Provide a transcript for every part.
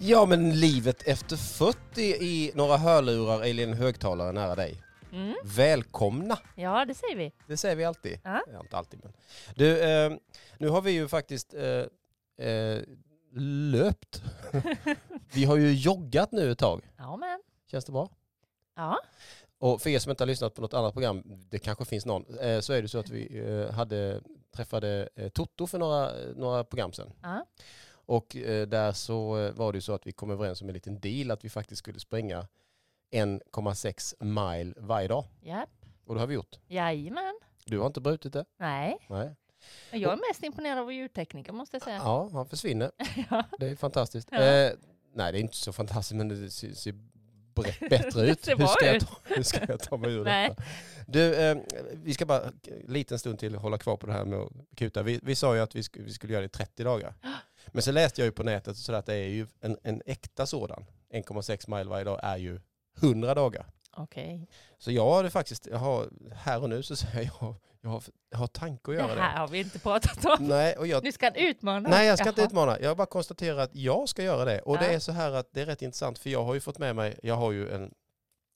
Ja, men livet efter 40 i några hörlurar eller en högtalare nära dig. Mm. Välkomna! Ja, det säger vi. Det säger vi alltid. Ja. Ja, inte alltid, men. Du, eh, nu har vi ju faktiskt eh, eh, löpt. vi har ju joggat nu ett tag. Ja, men. Känns det bra? Ja. Och för er som inte har lyssnat på något annat program, det kanske finns någon, eh, så är det så att vi eh, hade, träffade eh, Toto för några, några program sedan. ja. Och eh, där så eh, var det ju så att vi kom överens om en liten deal att vi faktiskt skulle springa 1,6 mile varje dag. Japp. Och det har vi gjort. Jajamän. Du har inte brutit det? Nej. Nej. Jag är mest imponerad av vår ljudtekniker måste jag säga. Ja, han försvinner. Ja. Det är fantastiskt. Ja. Eh, nej, det är inte så fantastiskt men det ser, ser bättre ut. hur, ska ut. ta, hur ska jag ta mig ur detta? Du, eh, vi ska bara en liten stund till hålla kvar på det här med att kuta. Vi, vi sa ju att vi, sk- vi skulle göra det i 30 dagar. Men så läste jag ju på nätet så att det är ju en, en äkta sådan. 1,6 mile varje dag är ju 100 dagar. Okej. Så jag har det faktiskt, jag har, här och nu så säger jag, jag har, jag har tanke att Det göra det. här har vi inte pratat om. Nej, och jag, Nu ska utmana Nej, jag ska Jaha. inte utmana. Jag bara konstaterar att jag ska göra det. Och det Ja. är så här att det är rätt intressant för jag har ju fått med mig, jag har ju en,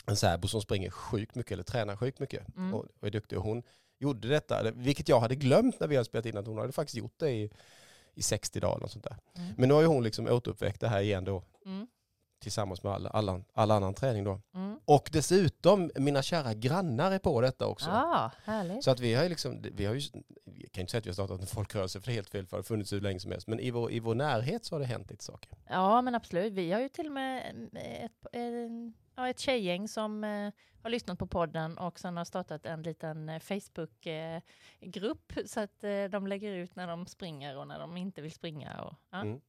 en särbo som springer sjukt mycket eller tränar sjukt mycket Mm. och, och är duktig. Och hon gjorde detta, vilket jag hade glömt när vi hade spelat in att hon hade faktiskt gjort det i, i 60 dagar och sånt där. Mm. Men nu har ju hon liksom återuppväckt det här igen då Mm. tillsammans med all, all, all annan träning då. Mm. Och dessutom, mina kära grannar är på detta också. Ja, härligt. Så att vi har ju liksom, vi har ju, jag kan inte säga att vi har startat en folkrörelse för det är helt fel för det har funnits hur länge som helst. Men i vår, i vår närhet så har det hänt lite saker. Ja, men absolut. Vi har ju till och med eh, ett, en, ja, ett tjejgäng som eh, har lyssnat på podden och sen har startat en liten eh, Facebook-grupp så att eh, de lägger ut när de springer och när de inte vill springa. Och, ja. Mm.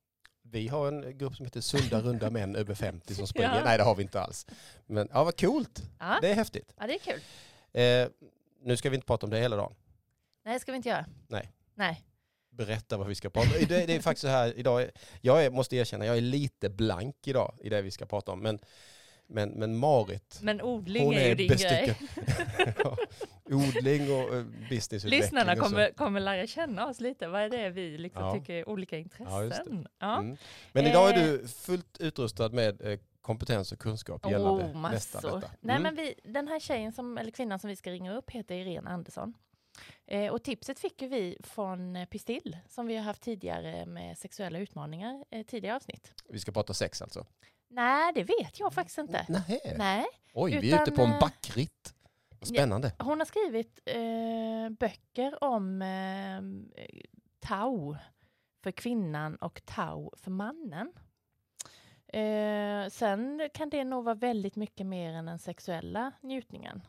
Vi har en grupp som heter Sunda runda män över 50 som springer. Ja. Nej det har vi inte alls. Men ja vad coolt. Ja. Det är häftigt. ja, det är kul. Eh, nu ska vi inte prata om det hela dagen. Nej, ska vi inte göra. Nej. Nej. Berätta vad vi ska prata om. Det, det är faktiskt så här idag. Jag är, måste erkänna, jag är lite blank idag i det vi ska prata om. Men, men, men Marit, Men odling hon är ju är din bestyckad. grej. Ja, odling och eh, businessutveckling. Lyssnarna kommer, kommer lära känna oss lite. Vad är det vi liksom Ja. tycker är olika intressen? Ja, Mm. Men idag är Eh. du fullt utrustad med eh, kompetens och kunskap gällande Oh, nästa detta. Nej, Mm. men vi, den här tjejen, som, eller kvinnan som vi ska ringa upp heter Irene Andersson. Eh, och tipset fick ju vi från eh, Pistill som vi har haft tidigare med sexuella utmaningar eh, tidigare avsnitt. Vi ska prata sex alltså? Nej, det vet jag faktiskt inte. Nej. Nej, Oj, vi är ute Utan, på en eh, backritt. Vad Spännande. hon har skrivit eh, böcker om eh, tau för kvinnan och tau för mannen. Eh, sen kan det nog vara väldigt mycket mer än den sexuella njutningen,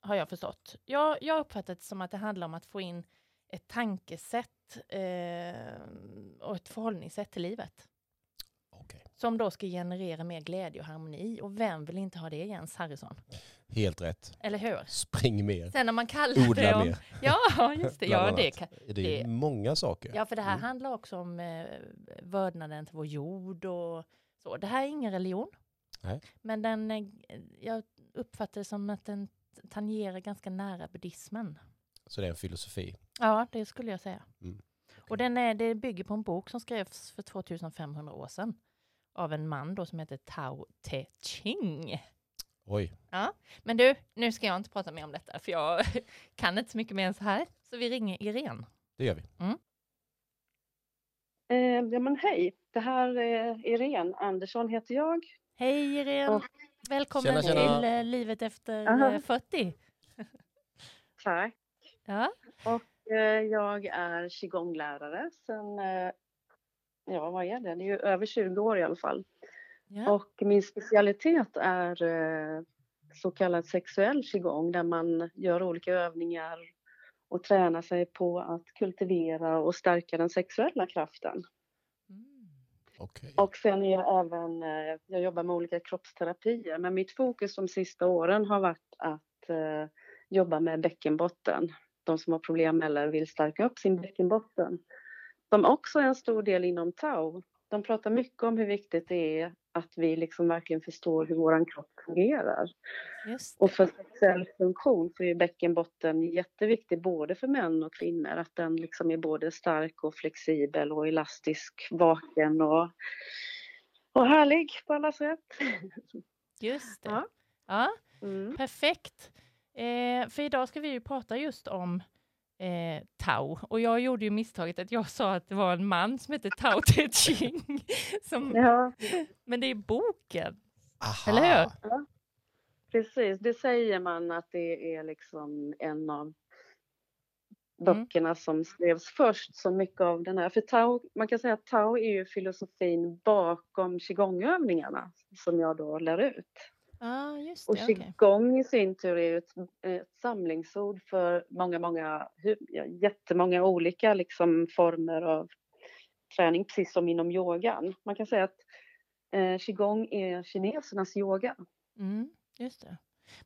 har jag förstått. Jag, jag har uppfattat det som att det handlar om att få in ett tankesätt eh, och ett förhållningssätt till livet. Som då ska generera mer glädje och harmoni. Och vem vill inte ha det, Jens Harrison? Helt rätt. Eller hur? Spring mer. Sen när man kallar det Odla om... mer. Ja, just det. Ja, det kan, Det är det- många saker. ja, för det här Mm. handlar också om eh, vördnaden till vår jord och så. Det här är ingen religion. Nej. Men den, eh, jag uppfattar det som att den tangerar ganska nära buddhismen. Så det är en filosofi. Ja, det skulle jag säga. Mm. Och den är, det bygger på en bok som skrevs för 2500 år sedan av en man då som heter Tao Te Ching. Oj. Men du, nu ska jag inte prata mer om detta, för jag kan inte så mycket mer än så här. Så vi ringer Irene. Det gör vi. Eh, ja, men hej, det här är Irene Andersson heter jag. Hej Irene! Och- Välkommen Tjena, tjena. till eh, Livet efter Aha. eh, 40. Tack. Ja, Eh, jag är qigonglärare sedan, eh, ja vad är det, det är ju över 20 år i alla fall. ja. Och min specialitet är eh, så kallad sexuell qigong där man gör olika övningar och tränar sig på att kultivera och stärka den sexuella kraften. Mm. Okej. Och sen är jag även, eh, jag jobbar med olika kroppsterapier, men mitt fokus de sista åren har varit att eh, jobba med bäckenbotten. De som har problem eller vill stärka upp sin bäckenbotten. Som också är en stor del inom tau. De pratar mycket om hur viktigt det är att vi liksom verkligen förstår hur vår kropp fungerar. Och för sexuell funktion så är bäckenbotten jätteviktig både för män och kvinnor. Att den liksom är både stark och flexibel och elastisk, vaken och och härlig på alla sätt. Just det. Ja. Ja, Mm. perfekt. Eh, för idag ska vi ju prata just om eh, Tao. Och jag gjorde ju misstaget att jag sa att det var en man som hette Tao Te Ching. Som, Ja, Men det är boken. Aha. Eller hur? precis. Det säger man att det är liksom en av böckerna som skrevs först. Så mycket av den här. För Tao, man kan säga att Tao är ju filosofin bakom qigongövningarna som jag då lär ut. Ja, just Och det. okej. qigong i sin tur är ju ett, ett samlingsord för många, många, jättemånga olika liksom former av träning, precis som inom yogan. Man kan säga att eh, qigong är kinesernas yoga. Mm, just det.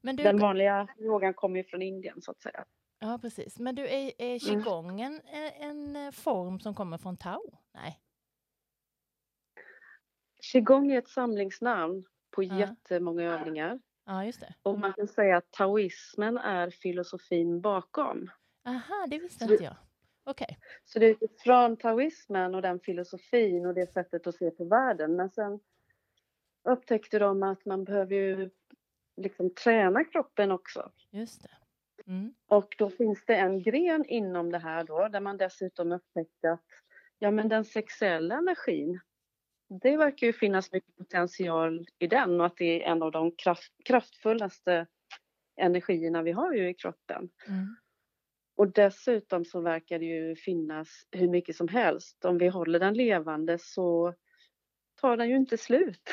Men du, Den vanliga yogan kommer ju från Indien så att säga. ja, precis. Men du, är, är qigongen en, en eh, form som kommer från Tao? Nej. Qigong är ett samlingsnamn på Ja. jättemånga övningar. Ja, just det. Och man kan säga att taoismen är filosofin bakom. Aha, det visste inte jag. Okej. Så det är utifrån taoismen och den filosofin och det sättet att se på världen. Men sen upptäckte de att man behöver ju liksom träna kroppen också. Just det. Mm. Och då finns det en gren inom det här då där man dessutom upptäckte att ja men den sexuella energin det verkar ju finnas mycket potential i den och att det är en av de kraft, kraftfullaste energierna vi har ju i kroppen. Mm. Och dessutom så verkar det ju finnas hur mycket som helst. Om vi håller den levande så tar den ju inte slut.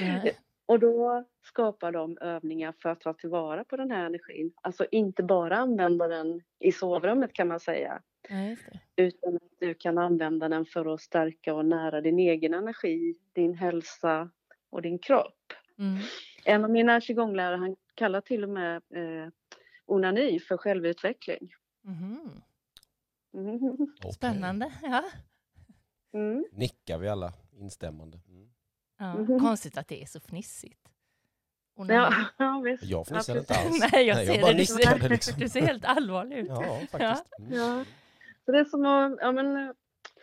Nej. Och då skapar de övningar för att ta tillvara på den här energin. Alltså inte bara använda den i sovrummet kan man säga. Ja. Utan att du kan använda den för att stärka och nära din egen energi, din hälsa och din kropp. Mm. En av mina qigonglärare han kallar till och med eh, onani för självutveckling. Mm. Okej. Spännande. Ja. Mm. Nickar vi alla instämmande. Mm. Ja. Mhm. Konstigt att det är så fnissigt. Och när Ja, man- ja. Jag fnissade Ja, inte alls. Nej, jag Nej, ser jag bara det. Du nickade liksom. du ser helt allvarlig ut. Ja, faktiskt. Mm. Ja. Så det är som att ja, men,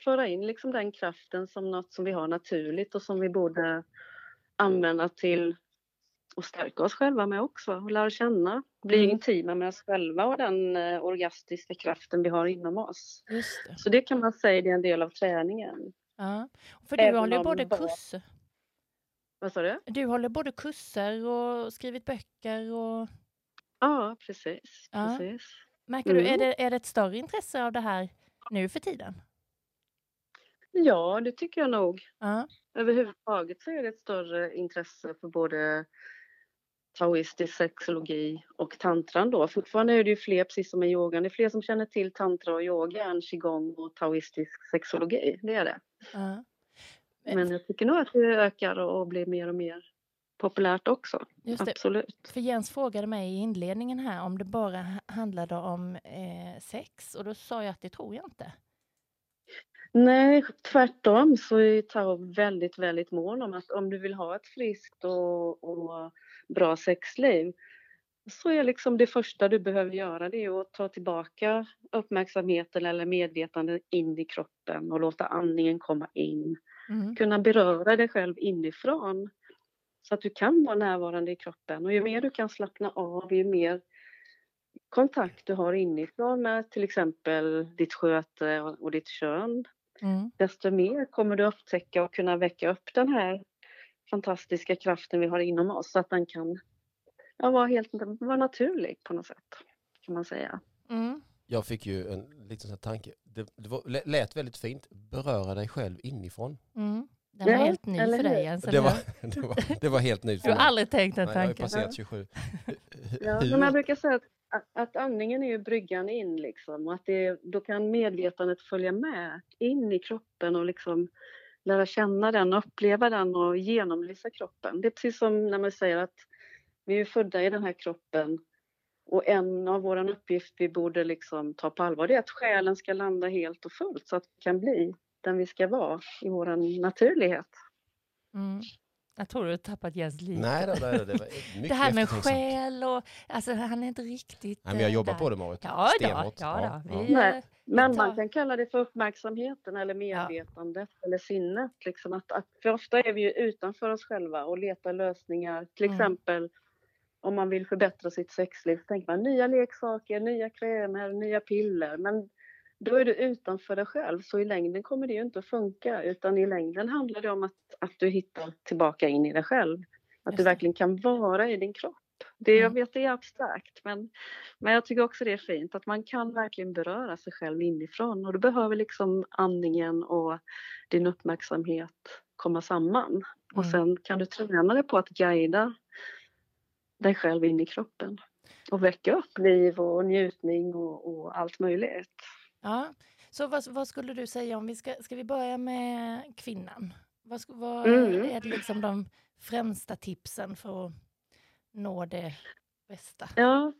föra in liksom den kraften som något som vi har naturligt och som vi borde använda till att stärka oss själva med också och lära känna. Bli Mm. intima med oss själva och den eh, orgastiska kraften vi har inom oss. Just det. Så det kan man säga det är en del av träningen. Ja. För du Även håller både bara- kurser, Vad sa du? du håller både kurser och skrivit böcker och Ja, precis. Ja. precis. märker du, Mm. är det, är det ett större intresse av det här nu för tiden? Ja, det tycker jag nog. Ja. Överhuvudtaget så är det ett större intresse för både taoistisk sexologi och tantran då. Fortfarande är det ju fler, precis som med yogan, det är fler som känner till tantra och yoga än qigong och taoistisk sexologi. Det är det. ja. Men jag tycker nog att det ökar och blir mer och mer populärt också. Absolut. För Jens frågade mig i inledningen här om det bara ha- handlade om eh, sex och då sa jag att det tror jag inte. Nej, tvärtom så är Tao väldigt, väldigt mån om att om du vill ha ett friskt och, och bra sexliv så är liksom det första du behöver göra det är att ta tillbaka uppmärksamheten eller medvetandet in i kroppen och låta andningen komma in. Mm. Kunna beröra dig själv inifrån så att du kan vara närvarande i kroppen. Och ju mer du kan slappna av, ju mer kontakt du har inifrån med till exempel ditt sköte och ditt kön, Mm. desto mer kommer du upptäcka och kunna väcka upp den här fantastiska kraften vi har inom oss så att den kan ja, vara helt vara naturlig på något sätt kan man säga. Mm. Jag fick ju en liten sån här tanke. Det, det var, lä- lät väldigt fint. Beröra dig själv inifrån. Mm. Den var Ja, helt ny för dig Jens. Det var, det, var, det var helt nytt Du har mig. aldrig tänkt den Nej, jag har ju tanken? passerat 27. Ja, men jag brukar säga att, att, att andningen är ju bryggan in liksom och att det, då kan medvetandet följa med in i kroppen och liksom lära känna den, uppleva den och genomlysa kroppen. Det är precis som när man säger att vi är födda i den här kroppen och en av våra uppgift vi borde liksom ta på allvar det är att själen ska landa helt och fullt så att vi kan bli den vi ska vara i vår naturlighet. Mm. Jag tror du har tappat Jens lite. Nej, nej, då, det var mycket det här med själ och, alltså han är inte riktigt Nej, men jag eh, jobbar där. på det Marit. Ja, Stenhårt. ja. Ja, Vi, Nej. Men man kan kalla det för uppmärksamheten eller medvetandet eller sinnet. Liksom att, att, för ofta är vi ju utanför oss själva och letar lösningar. Till Mm. exempel om man vill förbättra sitt sexliv så tänker man nya leksaker, nya krämer, nya piller. Men då är du utanför dig själv så i längden kommer det ju inte att funka utan i längden handlar det om att, att du hittar tillbaka in i dig själv. Att du verkligen kan vara i din kropp. Det, jag Mm. vet det är abstrakt men, men jag tycker också det är fint att man kan verkligen beröra sig själv inifrån och du behöver liksom andningen och din uppmärksamhet komma samman. Och Mm. sen kan du träna dig på att guida dig själv in i kroppen och väcka upp liv och njutning och, och allt möjligt. Ja, så vad, vad skulle du säga om vi ska, ska vi börja med kvinnan? Vad, vad Mm. är liksom de främsta tipsen för att nå det bästa? Ja,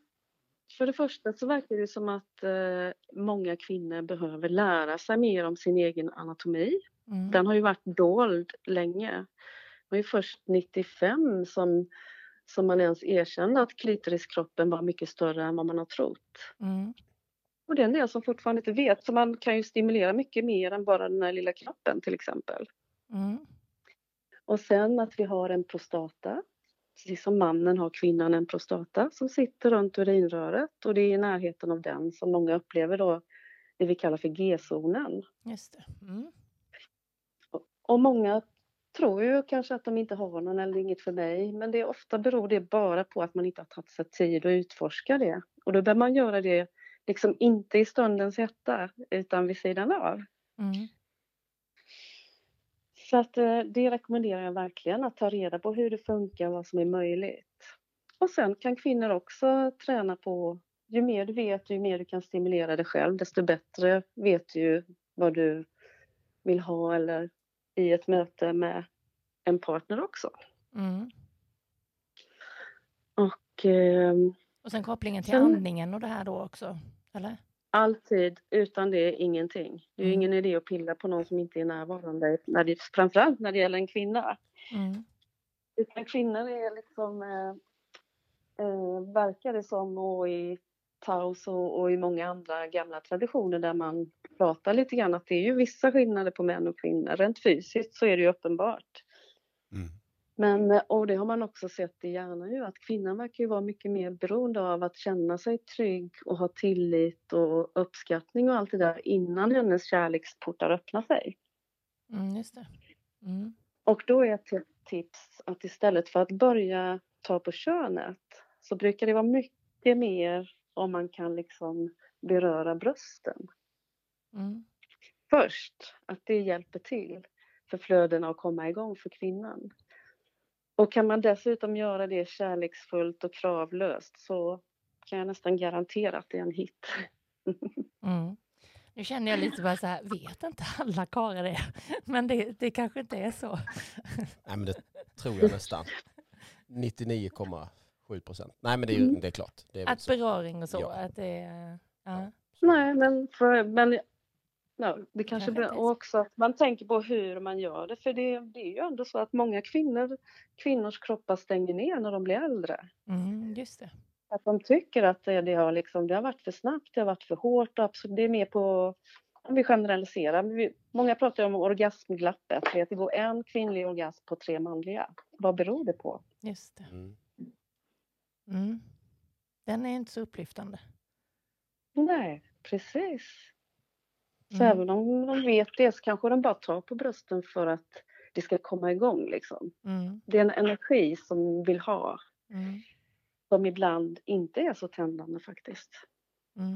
för det första så verkar det som att eh, många kvinnor behöver lära sig mer om sin egen anatomi. Mm. Den har ju varit dold länge. Det var ju först 95 som, som man ens erkände att klitoriskroppen var mycket större än vad man har trott. Mm. Och det är en del som fortfarande inte vet, så man kan ju stimulera mycket mer än bara den här lilla knappen till exempel. Mm. Och sen att vi har en prostata. Precis som mannen har kvinnan en prostata som sitter runt urinröret och det är i närheten av den som många upplever då det vi kallar för G-zonen. Just det. Mm. Och många tror ju kanske att de inte har någon eller inget för mig men det är ofta beror det bara på att man inte har tagit sig tid att utforska det. Och då behöver man göra det liksom inte i stundens hetta utan vid sidan av. Mm. Så att eh, det rekommenderar jag verkligen att ta reda på hur det funkar och vad som är möjligt. Och sen kan kvinnor också träna på, ju mer du vet, ju mer du kan stimulera dig själv, desto bättre vet du ju vad du vill ha eller i ett möte med en partner också. Mm. Och eh, Och sen kopplingen till Sen- andningen och det här då också, eller? alltid, utan det är ingenting. Det är Mm. ingen idé att pilla på någon som inte är närvarande, när det, framförallt när det gäller en kvinna. Mm. Utan kvinnor är liksom, eh, eh, verkar det som, och i Taos och, och i många andra gamla traditioner där man pratar lite grann att det är ju vissa skillnader på män och kvinnor. Rent fysiskt så är det ju uppenbart. Mm. Men, och det har man också sett i hjärnan ju, att kvinnan verkar ju vara mycket mer beroende av att känna sig trygg och ha tillit och uppskattning och allt det där innan hennes kärleksportar öppnar sig. Mm, just det. Mm. Och då är ett tips att istället för att börja ta på könet så brukar det vara mycket mer om man kan liksom beröra brösten Mm. först. Att det hjälper till för flödena att komma igång för kvinnan. Och kan man dessutom göra det kärleksfullt och kravlöst så kan jag nästan garantera att det är en hit. Mm. Nu känner jag lite bara så här, vet inte alla karlar det? Men det, det kanske inte är så. Nej, men det tror jag nästan. 99,7 procent. Nej, men det är, ju, Mm. det är klart. Det är Att beröring och så, Ja. att det är... Ja. Nej, men, för, men ja, det kanske blir också att man tänker på hur man gör det. För det, det är ju ändå så att många kvinnor, kvinnors kroppar stänger ner när de blir äldre. Mm, just det. Att de tycker att det, det, har, liksom, det har varit för snabbt, det har varit för hårt. Och absolut, det är mer på, om vi generaliserar, vi, många pratar om orgasmglappet. Att det går en kvinnlig orgasm på tre manliga. Vad beror det på? Just det. Mm. Mm. Den är inte så upplyftande. Nej, precis. Så Mm. även om de vet det så kanske de bara tar på brösten för att det ska komma igång. Liksom. Mm. Det är en energi som vill ha, Mm. som ibland inte är så tändande faktiskt. Mm.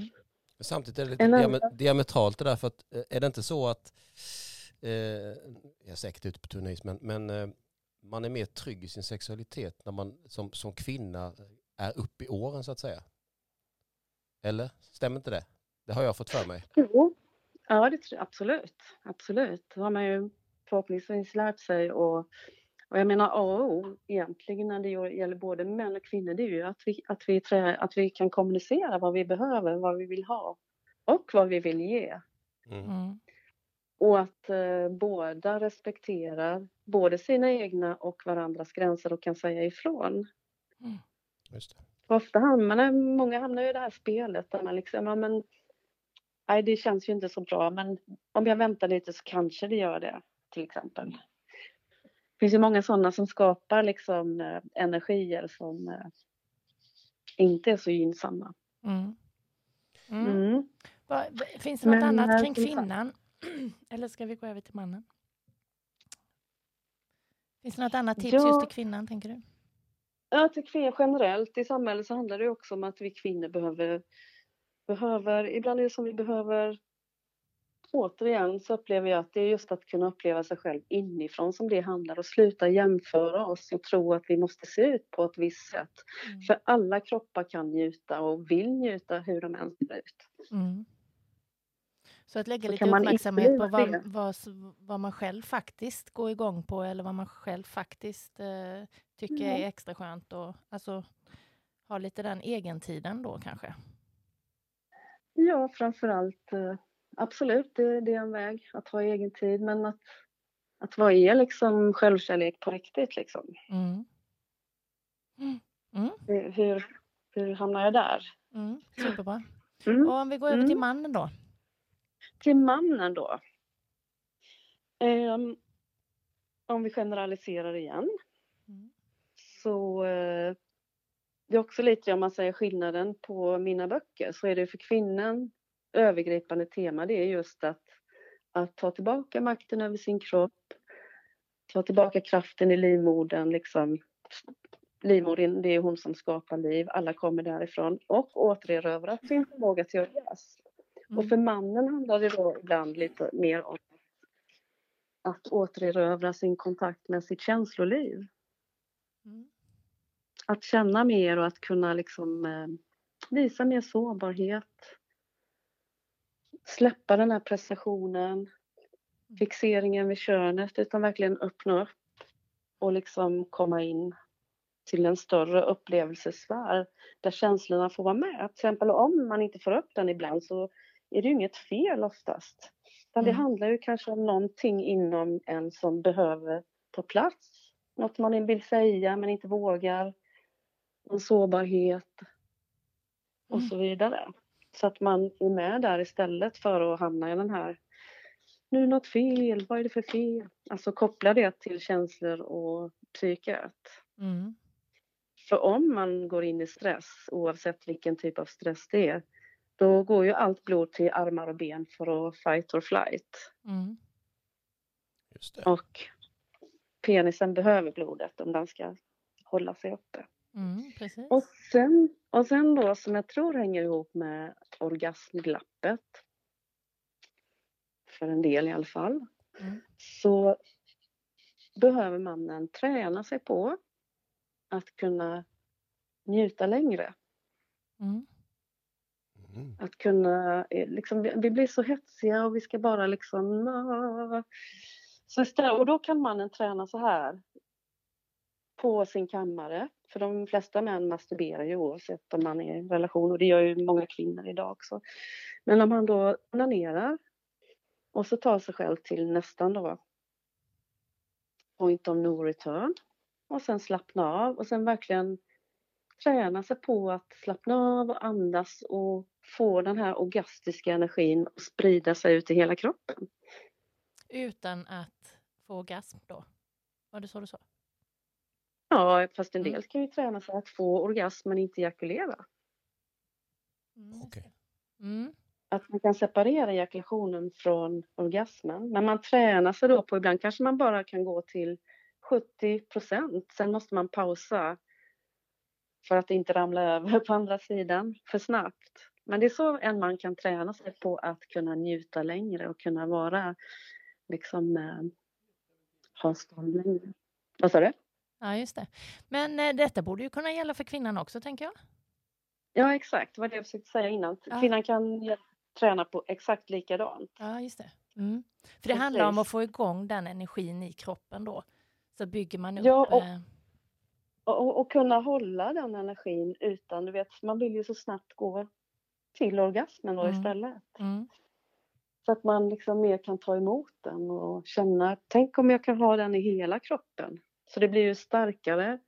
Men Samtidigt är det lite diame- diametralt det där, för att, eh, är det inte så att, eh, jag är säkert ute på tunn men, men eh, man är mer trygg i sin sexualitet när man som, som kvinna är upp i åren så att säga? Eller? Stämmer inte det? Det har jag fått för mig. Jo, ja det tror jag absolut. Absolut. Det har man ju förhoppningsvis lärt sig. Och, och jag menar A och O egentligen när det gäller både män och kvinnor det är ju att vi, att, vi trä, att vi kan kommunicera vad vi behöver, vad vi vill ha och vad vi vill ge. Mm. Mm. och att eh, båda respekterar både sina egna och varandras gränser och kan säga ifrån. Just det. Ofta hamnar, många hamnar i det här spelet där man liksom, ja men nej det känns ju inte så bra men om jag väntar lite så kanske det gör det till exempel. Det finns ju många sådana som skapar liksom eh, energier som eh, inte är så gynnsamma. Mm. Mm. Mm. Va- Finns det något Men, annat eh, kring kvinnan? Eller ska vi gå över till mannen? Finns det något annat tips Ja. just till kvinnan, tänker du? Ja, till kvinnor generellt i samhället så handlar det också om att vi kvinnor behöver, behöver, ibland är det som vi behöver, återigen så upplever jag att det är just att kunna uppleva sig själv inifrån som det handlar och sluta jämföra oss och tro att vi måste se ut på ett visst sätt. Mm. För alla kroppar kan njuta och vill njuta hur de än ser ut. Mm. Så att lägga Så lite uppmärksamhet på vad, vad, vad man själv faktiskt går igång på eller vad man själv faktiskt eh, tycker Ja. är extra skönt och alltså ha lite den egentiden då kanske. Ja, framförallt eh, absolut, det, det är en väg att ha egen tid men att, att vad är liksom självkärlek på riktigt liksom? Mm. Mm. Mm. Hur, hur, hur hamnar jag där? Mm. Superbra. Mm. Och om vi går över till Mm. mannen då? Till mannen då. Ehm, om vi generaliserar igen Mm. Så eh, det är också lite om man säger skillnaden på mina böcker så är det för kvinnan övergripande tema det är just att, att ta tillbaka makten över sin kropp, ta tillbaka kraften i livmodern liksom. Livmodern, det är hon som skapar liv, alla kommer därifrån och återerövra sin förmåga till orgasm. Och för mannen handlar det då ibland lite mer om att återerövra sin kontakt med sitt känsloliv. Mm. Att känna mer och att kunna liksom eh, visa mer sårbarhet. Släppa den här prestationen, fixeringen vid könet utan verkligen öppna upp och liksom komma in till en större upplevelsesfär där känslorna får vara med. Till exempel om man inte får upp den ibland så är det ju inget fel oftast. Utan det Mm. handlar ju kanske om någonting inom en som behöver ta plats. Något man vill säga men inte vågar. En sårbarhet och Mm. så vidare. Så att man är med där istället för att hamna i den här nu är något fel, vad är det för fel? Alltså koppla det till känslor och psyket. Mm. För om man går in i stress, oavsett vilken typ av stress det är, då går ju allt blod till armar och ben för att fight or flight. Mm. Just det. Och penisen behöver blodet om den ska hålla sig uppe. Mm. Och sen, och sen då som jag tror hänger ihop med orgasmglappet, för en del i alla fall, Mm. så behöver mannen träna sig på att kunna njuta längre. Mm. Mm. Att kunna, eh, liksom, vi blir så hetsiga och vi ska bara liksom... ah. Så istället, och då kan mannen träna så här på sin kammare. För de flesta män masturberar ju oavsett om man är i en relation och det gör ju många kvinnor idag också. Men om han då onanerar och så tar sig själv till nästan då point of no return och sen slappna av och sen verkligen träna sig på att slappna av och andas och få den här orgastiska energin att sprida sig ut i hela kroppen. Utan att få orgasm då? Var det så du sa? Ja, fast en Mm. del kan ju träna sig att få orgasm men inte ejakulera. Mm. det. Mm. Att man kan separera ejakulationen från orgasmen. Men man tränar sig då på, ibland kanske man bara kan gå till 70 procent. Sen måste man pausa för att inte ramla över på andra sidan för snabbt. Men det är så en man kan träna sig på att kunna njuta längre och kunna vara liksom eh, ha stånd längre. Vad sa du? Ja, just det. Men eh, detta borde ju kunna gälla för kvinnan också, tänker jag. Ja, exakt. Det var det jag försökte säga innan. Ja. Kvinnan kan träna på exakt likadant. Ja, just det. Mm. För det handlar om att Precis. få igång den energin i kroppen då. Så bygger man upp... Ja, och- eh, Och, och, och kunna hålla den energin utan, du vet, man vill ju så snabbt gå till orgasmen då Mm. istället. mm. Så att man liksom mer kan ta emot den och känna, tänk om jag kan ha den i hela kroppen. Så det blir ju starkare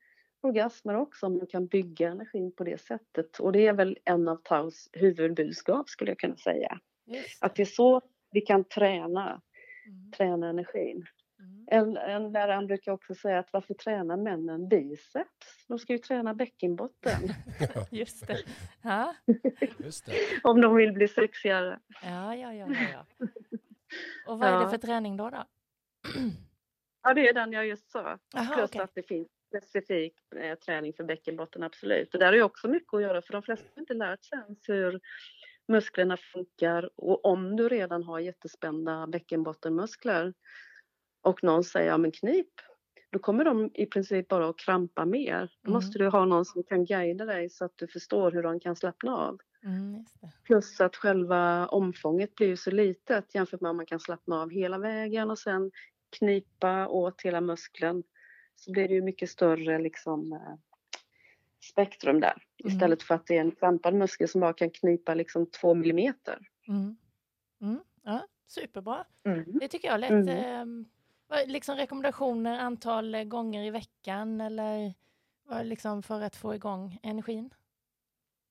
orgasmer också om man kan bygga energin på det sättet. Och det är väl en av Taus huvudbudskap skulle jag kunna säga. Just Att det är så vi kan träna, Mm. träna energin. Mm. En, en lärare brukar också säga att varför tränar männen biceps? De ska ju träna bäckenbotten Just det. Ja, Just det. om de vill bli sexigare. ja, ja, ja. ja, ja. Och vad är det för träning då? då? Ja, det är den jag just sa. Aha, Plus okej. att det finns specifik eh, träning för bäckenbotten, absolut. Och där är också mycket att göra för de flesta har inte lärt sig ens hur musklerna funkar. Och om du redan har jättespända bäckenbottenmuskler och någon säger ja men knip, då kommer de i princip bara att krampa mer. Då Mm. måste du ha någon som kan guida dig så att du förstår hur de kan slappna av. Mm. Plus att själva omfånget blir så litet jämfört med om man kan slappna av hela vägen och sen knipa åt hela muskeln. Så blir det ju mycket större liksom, eh, spektrum där. Mm. Istället för att det är en krampad muskel som bara kan knipa liksom två millimeter. Mm. Mm. Ja, superbra. Mm. Det tycker jag lät... Vad- liksom rekommendationer antal eh, gånger i veckan eller vad liksom för att få igång energin?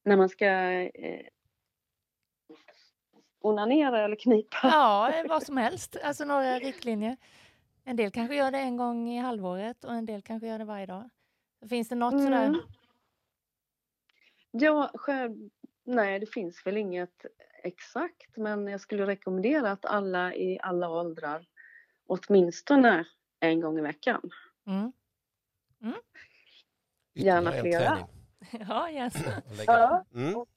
När man ska eh, onanera eller knipa. Ja, eh, vad som helst. Alltså några riktlinjer. En del kanske gör det en gång i halvåret och en del kanske gör det varje dag. Finns det något sådär? Mm. Ja, själv, nej det finns väl inget exakt men jag skulle rekommendera att alla i alla åldrar åtminstone en gång i veckan. Mm. Gärna Ytterligare en flera. Ja, yes. lägga. Ja. Mm. Och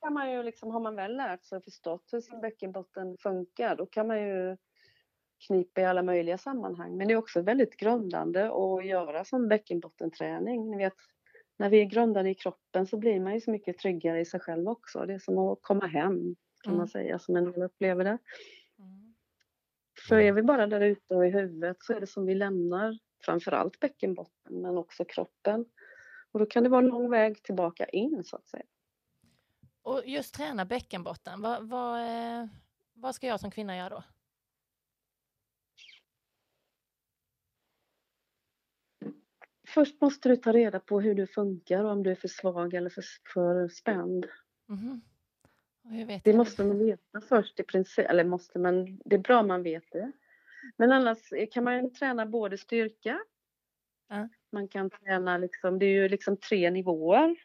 kan man ju liksom, har man väl lärt sig och förstått hur sin bäckenbotten funkar då kan man ju knipa i alla möjliga sammanhang. Men det är också väldigt grundande att göra som bäckenbottenträning. Ni vet, när vi är grundade i kroppen så blir man ju så mycket tryggare i sig själv också. Det är som att komma hem kan Mm. man säga, som en del upplever det. Mm. För är vi bara där ute och i huvudet så är det som vi lämnar framförallt bäckenbotten men också kroppen. Och då kan det vara lång väg tillbaka in så att säga. Och just träna bäckenbotten, vad, vad, eh, vad ska jag som kvinna göra då? Först måste du ta reda på hur du funkar och om du är för svag eller för, för spänd. Vet Det jag måste man veta först i princip, eller måste man, det är bra man vet det. Men annars kan man träna både styrka, Ja. man kan träna liksom, det är ju liksom tre nivåer.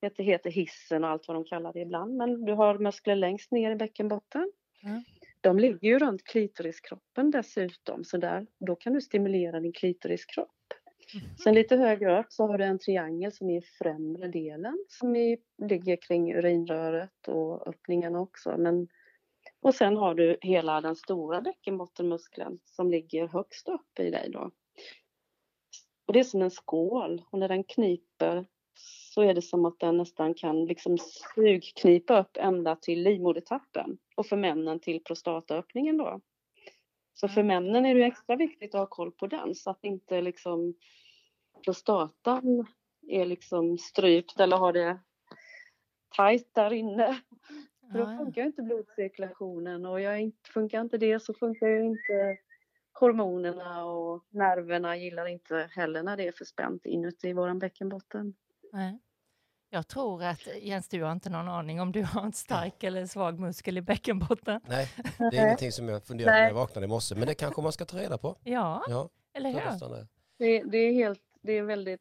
Det heter hissen och allt vad de kallar det ibland, men du har muskler längst ner i bäckenbotten. Ja. De ligger ju runt klitoriskroppen dessutom, så där, då kan du stimulera din klitoriskropp. Mm. Sen lite högre upp så har du en triangel som är i främre delen som är, ligger kring urinröret och öppningen också. Men, och sen har du hela den stora bäckenbottenmuskeln som ligger högst upp i dig då. Och det är som en skål och när den kniper så är det som att den nästan kan liksom sugknipa upp ända till livmodertappen och för männen till prostataöppningen då. Så för männen är det extra viktigt att ha koll på den så att inte liksom prostatan är liksom strypt eller har det tajt där inne. För då funkar ju inte blodcirkulationen och jag funkar inte det så funkar ju inte hormonerna och nerverna gillar inte heller när det är för spänt inuti våran bäckenbotten. Nej. Jag tror att Jens, du har inte någon aning om du har en stark eller svag muskel i bäckenbotten. Nej, det är ingenting som jag funderar på när jag vaknade i morse, men det kanske man ska ta reda på. Ja, Ja, eller hur? det. Det, det är helt, det är väldigt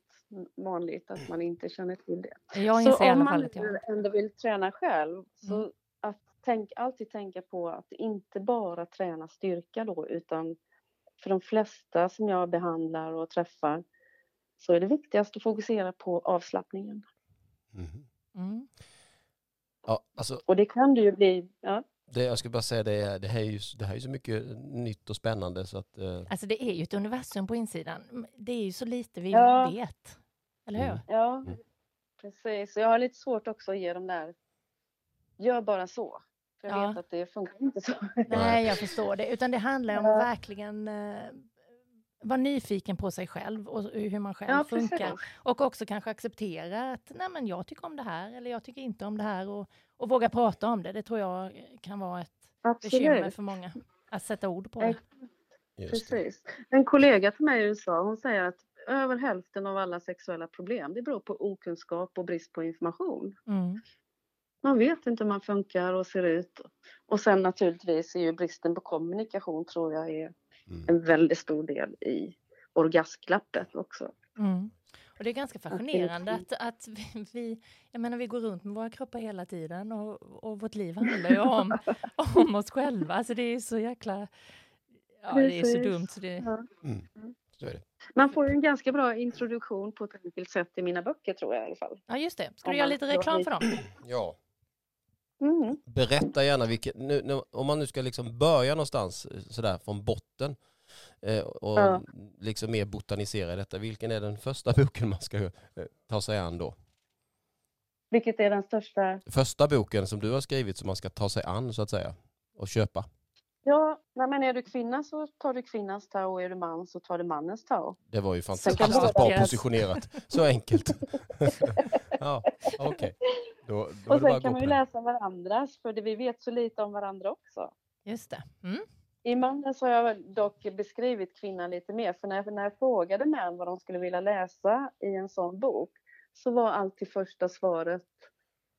vanligt att man inte känner till det. Jag Så om man nu ändå vill träna själv så Mm. att tänk, alltid tänka på att inte bara träna styrka då utan för de flesta som jag behandlar och träffar så är det viktigast att fokusera på avslappningen. Mhm. Mm. Ja, alltså, Och det kan det ju bli, ja, det, jag skulle bara säga det, är- det, här är ju, det här är så mycket nytt och spännande så att eh, Alltså det är ju ett universum på insidan. Det är ju så lite vi Ja. vet. Eller hur? Mm. ja Mm. precis. Så jag har lite svårt också att ge dem där, gör bara så. För jag Ja. vet att det funkar inte så. Nej, jag förstår det. Utan det handlar om Ja. att verkligen eh, vara nyfiken på sig själv och hur man själv Ja, funkar. precis. Och också kanske acceptera att nej, men jag tycker om det här eller jag tycker inte om det här och, och våga prata om det. Det tror jag kan vara ett, bekymmer Absolut. för många att sätta ord på det. Precis. En kollega till mig i USA, hon säger att över hälften av alla sexuella problem, det beror på okunskap och brist på information. Mm. Man vet inte hur man funkar och ser ut. Och sen naturligtvis är ju bristen på kommunikation tror jag är Mm. en väldigt stor del i orgasmglappet också. Mm. Och det är ganska fascinerande att, att vi, vi, jag menar vi går runt med våra kroppar hela tiden och, och vårt liv handlar ju om, om oss själva. Alltså det är så jäkla, ja det är så dumt. Så det, Ja. Mm. Så är det. Man får ju en ganska bra introduktion på ett enkelt sätt i mina böcker tror jag i alla fall. ja just det, ska du göra lite reklam för dem? Ja, Mm. berätta gärna vilket, nu, nu, om man nu ska liksom börja någonstans sådär från botten eh, och Ja. liksom mer botanisera i detta. Vilken är den första boken man ska eh, ta sig an då? Vilket är den största Första boken som du har skrivit som man ska ta sig an så att säga och köpa. Ja, nej, men är du kvinna så tar du kvinnans tau och är du man så tar du mannens tau. Det var ju fantastiskt bra positionerat. Så enkelt. ja, okej. Då, då Och sen kan man ju läsa varandras för det, vi vet så lite om varandra också. Just det. Mm. I Mannens har jag dock beskrivit kvinnan lite mer för när jag, när jag frågade män vad de skulle vilja läsa i en sån bok så var alltid första svaret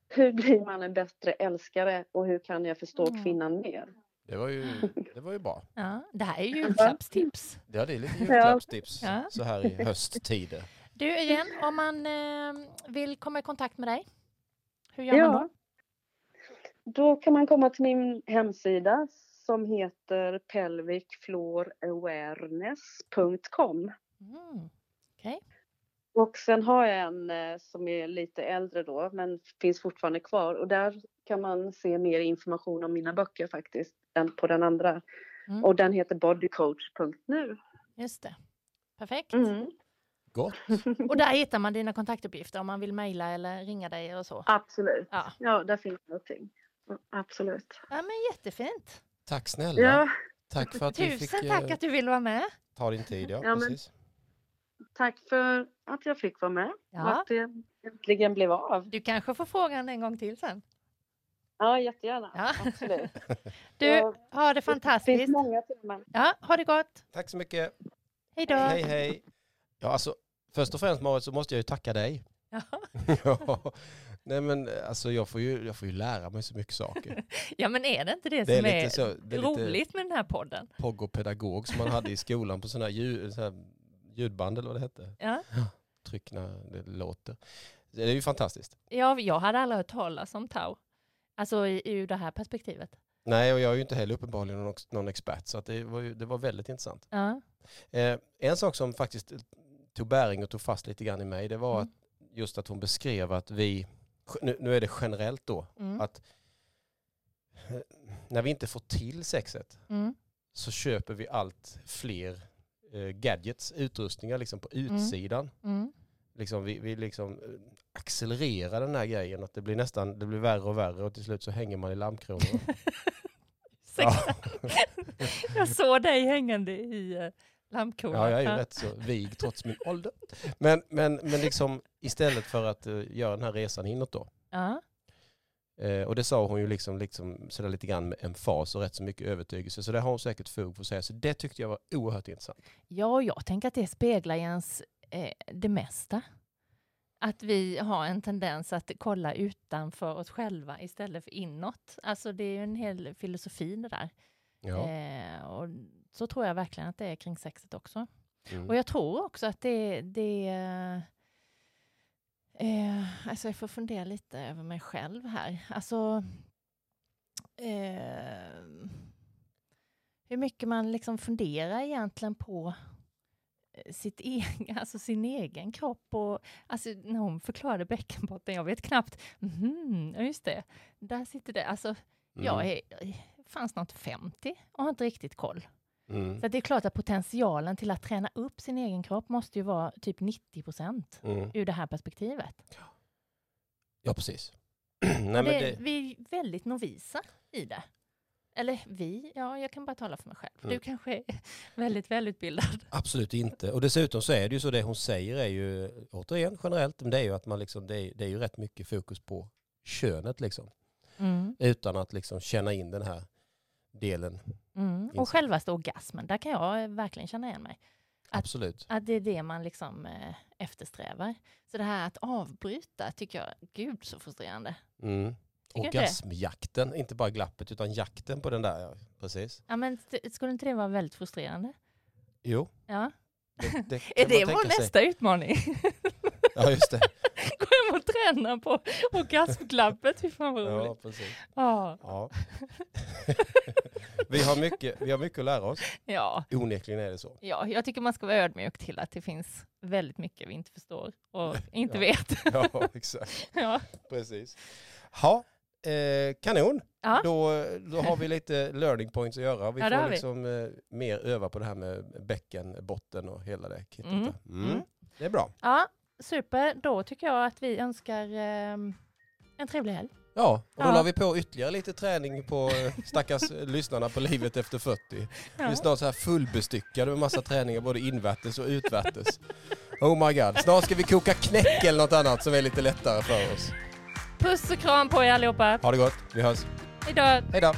hur blir man en bättre älskare och hur kan jag förstå Mm. kvinnan mer? Det var ju, det var ju bra. Ja, det här är ju julklappstips. Ja, det är lite julklappstips Ja. så här i hösttider. Du igen, om man eh, vill komma i kontakt med dig, hur gör man då? Ja. Då kan man komma till min hemsida som heter pelvicfloorawareness.com. Mm. Och sen har jag en eh, som är lite äldre då, men finns fortfarande kvar. Och där kan man se mer information om mina böcker faktiskt, än på den andra. Mm. Och den heter bodycoach.nu. Just det. Perfekt. Mm. Gott. Och där hittar man dina kontaktuppgifter om man vill mejla eller ringa dig och så. Absolut. Ja. Ja, där finns allting. Mm, Absolut. Ja, men jättefint. Tack snälla. Ja, Tack för att vi Tusen fick tack eh, att du ville vara med. ta din tid. Ja, Ja, men- precis. tack för att jag fick vara med och Ja. att det äntligen blev av. Du kanske får frågan en gång till sen. Ja, jättegärna. Ja. Absolut. Du, ha det Det fantastiskt. finns många teman. Ja, ha det gott. Tack så mycket. Hej då. Hej hej. Ja, alltså, först och främst Marit så måste jag ju tacka dig. Ja. Nej men alltså jag får, ju, jag får ju lära mig så mycket saker. ja, men är det inte det, Det är som är, lite, så, det är roligt med den här podden? poggopedagog som man hade i skolan på sådana här, ljud, så här ljudband eller vad det hette. Ja. Tryck när det låter. Det är ju fantastiskt. Ja, jag hade aldrig hört talas om tau. Alltså i- ur det här perspektivet. Nej, och jag är ju inte heller uppenbarligen någon, någon expert så det, var ju, det var väldigt intressant. Ja. Eh, en sak som faktiskt tog bäring och tog fast lite grann i mig det var Mm. att just att hon beskrev att vi, nu, nu är det generellt då, Mm. att eh, när vi inte får till sexet Mm. så köper vi allt fler eh, gadgets, utrustningar liksom på utsidan. Mm. Liksom, vi, vi liksom eh, accelererar den här grejen att det blir nästan, det blir värre och värre och till slut så hänger man i lammkronor. ja. Jag såg dig hängande i uh, lammkorna. ja, jag är ju rätt så vig trots min ålder. Men, men, men liksom istället för att eh, göra den här resan inåt då. Ja. Eh, och det sa hon ju liksom, liksom sådär lite grann med emfas och rätt så mycket övertygelse. Så det har hon säkert fog för att säga. Så det tyckte jag var oerhört intressant. ja, jag tänker att det speglar ens eh, det mesta. Att vi har en tendens att kolla utanför oss själva istället för inåt. Alltså det är ju en hel filosofi det där. Ja. Eh, och så tror jag verkligen att det är kring sexet också. Mm. Och jag tror också att det, det eh, alltså jag får fundera lite över mig själv här. Alltså eh, hur mycket man liksom funderar egentligen på eh, sitt egen, alltså sin egen kropp. Och, alltså, när hon förklarade bäckenbotten, jag vet knappt, ja just det, där sitter det. Alltså, jag är fan snart 50 och har inte riktigt koll. Mm. Så det är klart att potentialen till att träna upp sin egen kropp måste ju vara typ 90 procent Mm. ur det här perspektivet. Ja, precis. Nej, det, det, Vi är väldigt novisa i det. Eller vi, ja jag kan bara tala för mig själv. Du Mm. kanske är väldigt välutbildad. absolut inte. Och dessutom så är det ju så det hon säger är ju, återigen generellt, men det är ju att man liksom, det är, det är ju rätt mycket fokus på könet liksom. Mm. Utan att liksom känna in den här delen. Mm. Och självaste orgasmen, där kan jag eh, verkligen känna igen mig. Att- Absolut. Att det är det man liksom eh, eftersträvar. Så det här att avbryta tycker jag, gud så frustrerande. Mm. Inte Orgasmjakten, inte bara glappet utan jakten på den där. Ja. Precis. Ja, men skulle inte det vara väldigt frustrerande? Jo, Ja. det, det Är det vår nästa utmaning? Ja, just det. Gå hem och träna på orgasmglappet, fy fan vad roligt. Ja, precis. Ja. Ja. vi, har mycket, vi har mycket att lära oss. Ja. Onekligen är det så. ja, jag tycker man ska vara ödmjuk till att det finns väldigt mycket vi inte förstår och inte Ja. vet. Ja, exakt. ja. Precis. Ha, eh, kanon. Ja. Då, då har vi lite learning points att göra. Vi Ja, får vi. liksom eh, mer öva på det här med bäcken, botten och hela det kittet. Mm. Mm. Mm. Det är bra. ja, super. Då tycker jag att vi önskar ehm, en trevlig helg. Ja, och då Ja. la vi på ytterligare lite träning på eh, stackars eh, lyssnarna på livet efter 40. Vi är Ja. snart så här fullbestyckade med massa träningar både invärtes och utvärtes. Oh my god, snart ska vi koka knäck eller något annat som är lite lättare för oss. Puss och kram på er allihopa. Ha det gott, vi hörs. Hejdå. Hej då!